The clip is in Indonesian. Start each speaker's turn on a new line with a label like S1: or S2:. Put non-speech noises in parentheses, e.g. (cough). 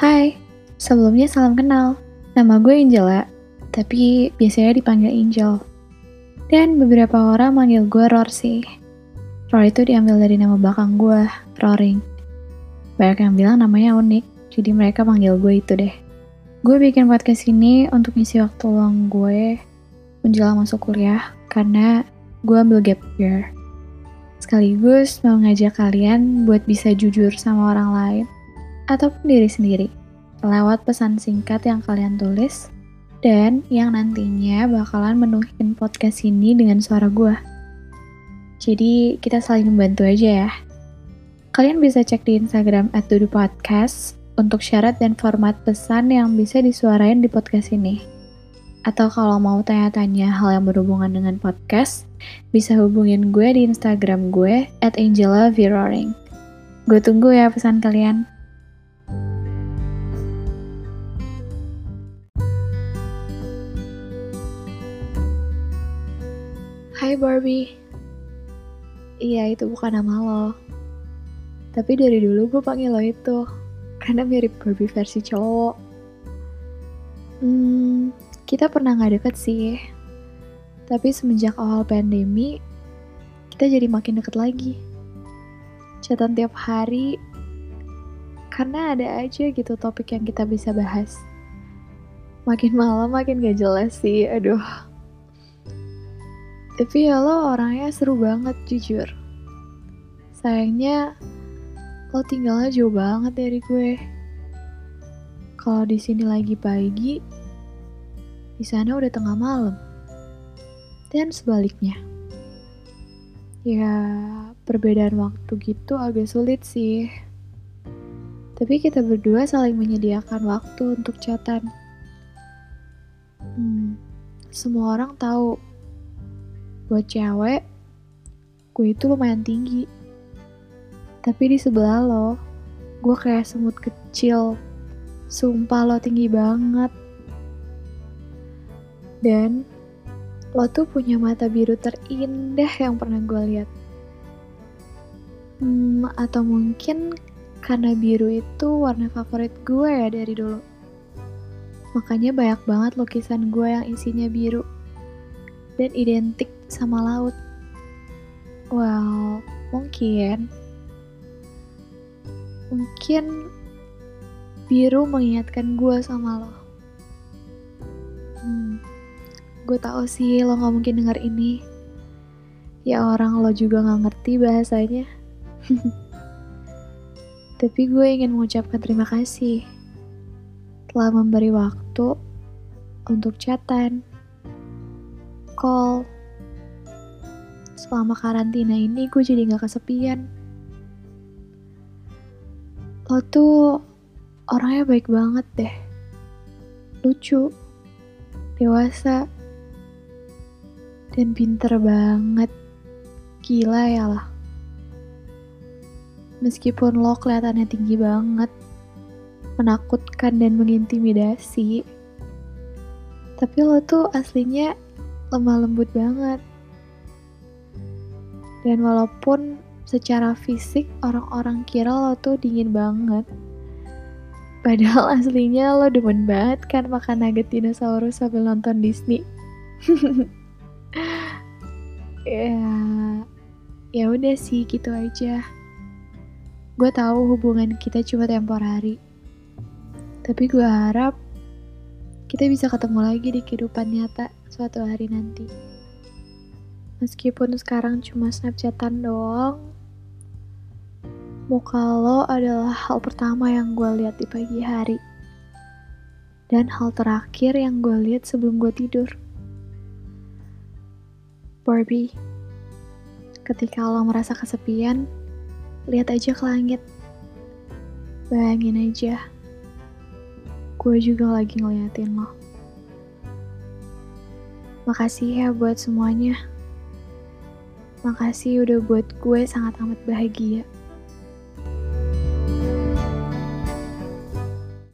S1: Hai, sebelumnya salam kenal. Nama gue Angela, tapi biasanya dipanggil Angel. Dan beberapa orang manggil gue Ror sih. Ror itu diambil dari nama belakang gue, Roring. Banyak yang bilang namanya unik, jadi mereka manggil gue itu deh. Gue bikin podcast ini untuk ngisi waktu luang gue menjelang masuk kuliah, karena gue ambil gap year. Sekaligus mau ngajak kalian buat bisa jujur sama orang lain ataupun diri sendiri lewat pesan singkat yang kalian tulis dan yang nantinya bakalan menuhin podcast ini dengan suara gue. Jadi kita saling membantu aja ya. Kalian bisa cek di Instagram at Podcast untuk syarat dan format pesan yang bisa disuarain di podcast ini. Atau kalau mau tanya-tanya hal yang berhubungan dengan podcast, bisa hubungin gue di Instagram gue at Angela. Gue tunggu ya pesan kalian. Hai Barbie. Iya, itu bukan nama lo. Tapi dari dulu gue panggil lo itu. Karena mirip Barbie versi cowok. Hmm, kita pernah gak deket sih. Tapi semenjak awal pandemi, kita jadi makin deket lagi. Catatan tiap hari, karena ada aja gitu topik yang kita bisa bahas. Makin malam makin gak jelas sih, aduh tapi ya lo orangnya seru banget jujur. Sayangnya lo tinggalnya jauh banget dari gue. Kalau di sini lagi pagi, di sana udah tengah malam. Dan sebaliknya. Ya, perbedaan waktu gitu agak sulit sih. Tapi kita berdua saling menyediakan waktu untuk catatan. Hmm, semua orang tahu buat cewek, gue itu lumayan tinggi. Tapi di sebelah lo, gue kayak semut kecil. Sumpah lo tinggi banget. Dan lo tuh punya mata biru terindah yang pernah gue lihat. Hmm, atau mungkin karena biru itu warna favorit gue ya dari dulu. Makanya banyak banget lukisan gue yang isinya biru dan identik sama laut. Well, mungkin mungkin biru mengingatkan gue sama lo. Hmm, gue tau sih lo gak mungkin denger ini. Ya orang lo juga gak ngerti bahasanya. (laughs) Tapi gue ingin mengucapkan terima kasih telah memberi waktu untuk chatan, call, selama karantina ini gue jadi gak kesepian. Lo tuh orangnya baik banget deh. Lucu, dewasa, dan pinter banget. Gila ya lah. Meskipun lo kelihatannya tinggi banget, menakutkan dan mengintimidasi, tapi lo tuh aslinya lemah lembut banget. Dan walaupun secara fisik orang-orang kira lo tuh dingin banget. Padahal (laughs) aslinya lo demen banget kan makan nugget dinosaurus sambil nonton Disney. (laughs) ya, ya udah sih gitu aja. Gue tahu hubungan kita cuma temporari. Tapi gue harap kita bisa ketemu lagi di kehidupan nyata suatu hari nanti. Meskipun sekarang cuma snapchatan doang, muka lo adalah hal pertama yang gue lihat di pagi hari. Dan hal terakhir yang gue lihat sebelum gue tidur. Barbie, ketika lo merasa kesepian, lihat aja ke langit. Bayangin aja, gue juga lagi ngeliatin lo. Makasih ya buat semuanya. Makasih udah buat gue sangat amat bahagia.